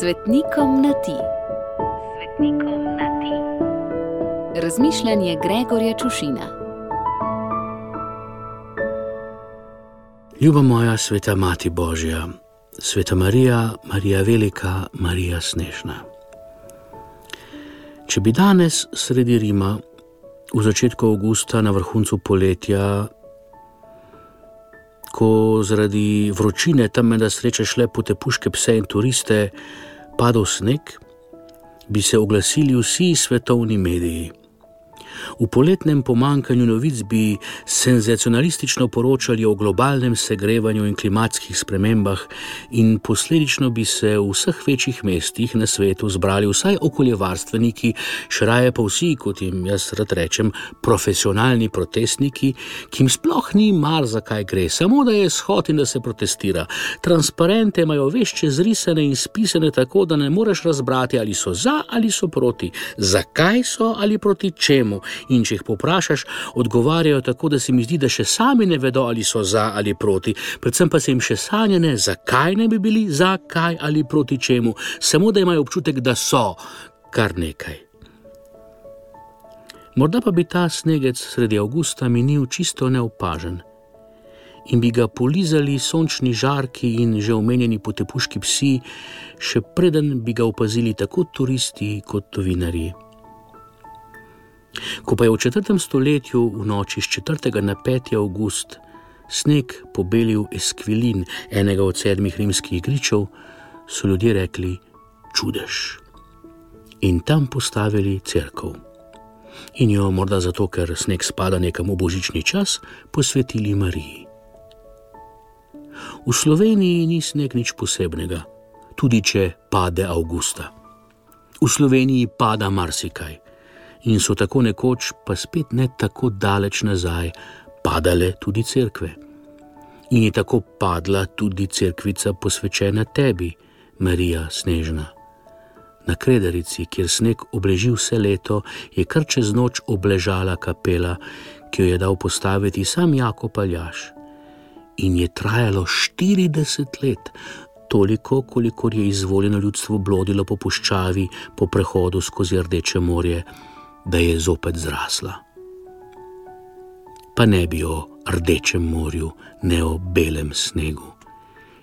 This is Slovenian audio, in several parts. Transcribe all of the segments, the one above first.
Svetnikom na ti. Svetnikom na ti. Razmišljanje Gregorja Čušina. Ljuba moja sveta Mati Božja, sveta Marija, Marija Velika, Marija Snežna. Če bi danes sredi Rima, v začetku avgusta, na vrhuncu poletja, ko zaradi vročine tam da srečaš le pote puške, pse in turiste, padal sneg, bi se oglasili vsi svetovni mediji. V poletnem pomankanju novic bi senzacionalistično poročali o globalnem segrevanju in klimatskih spremembah, in posledično bi se v vseh večjih mestih na svetu zbrali vsaj okoljevarstveniki, še raje pa vsi, kot jim jaz rad rečem, profesionalni protestniki, ki jim sploh ni mar za kaj gre, samo da je shod in da se protestira. Transparente imajo vešče zrisane in spisane tako, da ne moreš razbrati, ali so za ali so proti, zakaj so ali proti čemu in če jih poprašaš, odgovarjajo tako, da se mi zdi, da še sami ne vedo, ali so za ali proti, predvsem pa se jim še sanjene, zakaj ne bi bili za kaj ali proti čemu, samo da imajo občutek, da so kar nekaj. Morda pa bi ta snegec sredi avgusta minil čisto neopažen in bi ga polizali sončni žarki in že omenjeni potepuški psi, še preden bi ga opazili tako turisti kot novinarji. Ko pa je v četrtem stoletju v noči z 4. na 5. august sneg pobelil eskvilin enega od sedmih rimskih gričev, so ljudje rekli: Čudež. In tam postavili crkvo. In jo morda zato, ker sneg spada nekam v božični čas, posvetili Mariji. V Sloveniji ni sneg nič posebnega, tudi če pade avgusta. V Sloveniji pada marsikaj in so tako nekoč, pa spet ne tako daleč nazaj, padale tudi cerkve. In je tako padla tudi cerkvica posvečena tebi, Marija Snežna. Na Krederici, kjer sneg obleži vse leto, je kar čez noč obležala kapela, ki jo je dal postaviti sam Jako Paljaš. In je trajalo 40 let, toliko, kolikor je izvoljeno ljudstvo blodilo po puščavi po prehodu skozi Rdeče morje da je zopet zrasla. Pa ne bi o rdečem morju, ne o belem snegu.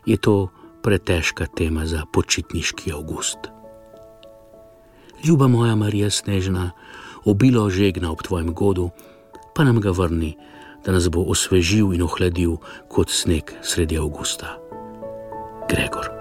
Je to pretežka tema za počitniški avgust. Ljuba moja Marija Snežna, obilo žegna ob tvojem godu, pa nam ga vrni, da nas bo osvežil in ohladil kot sneg sredi avgusta. Gregor.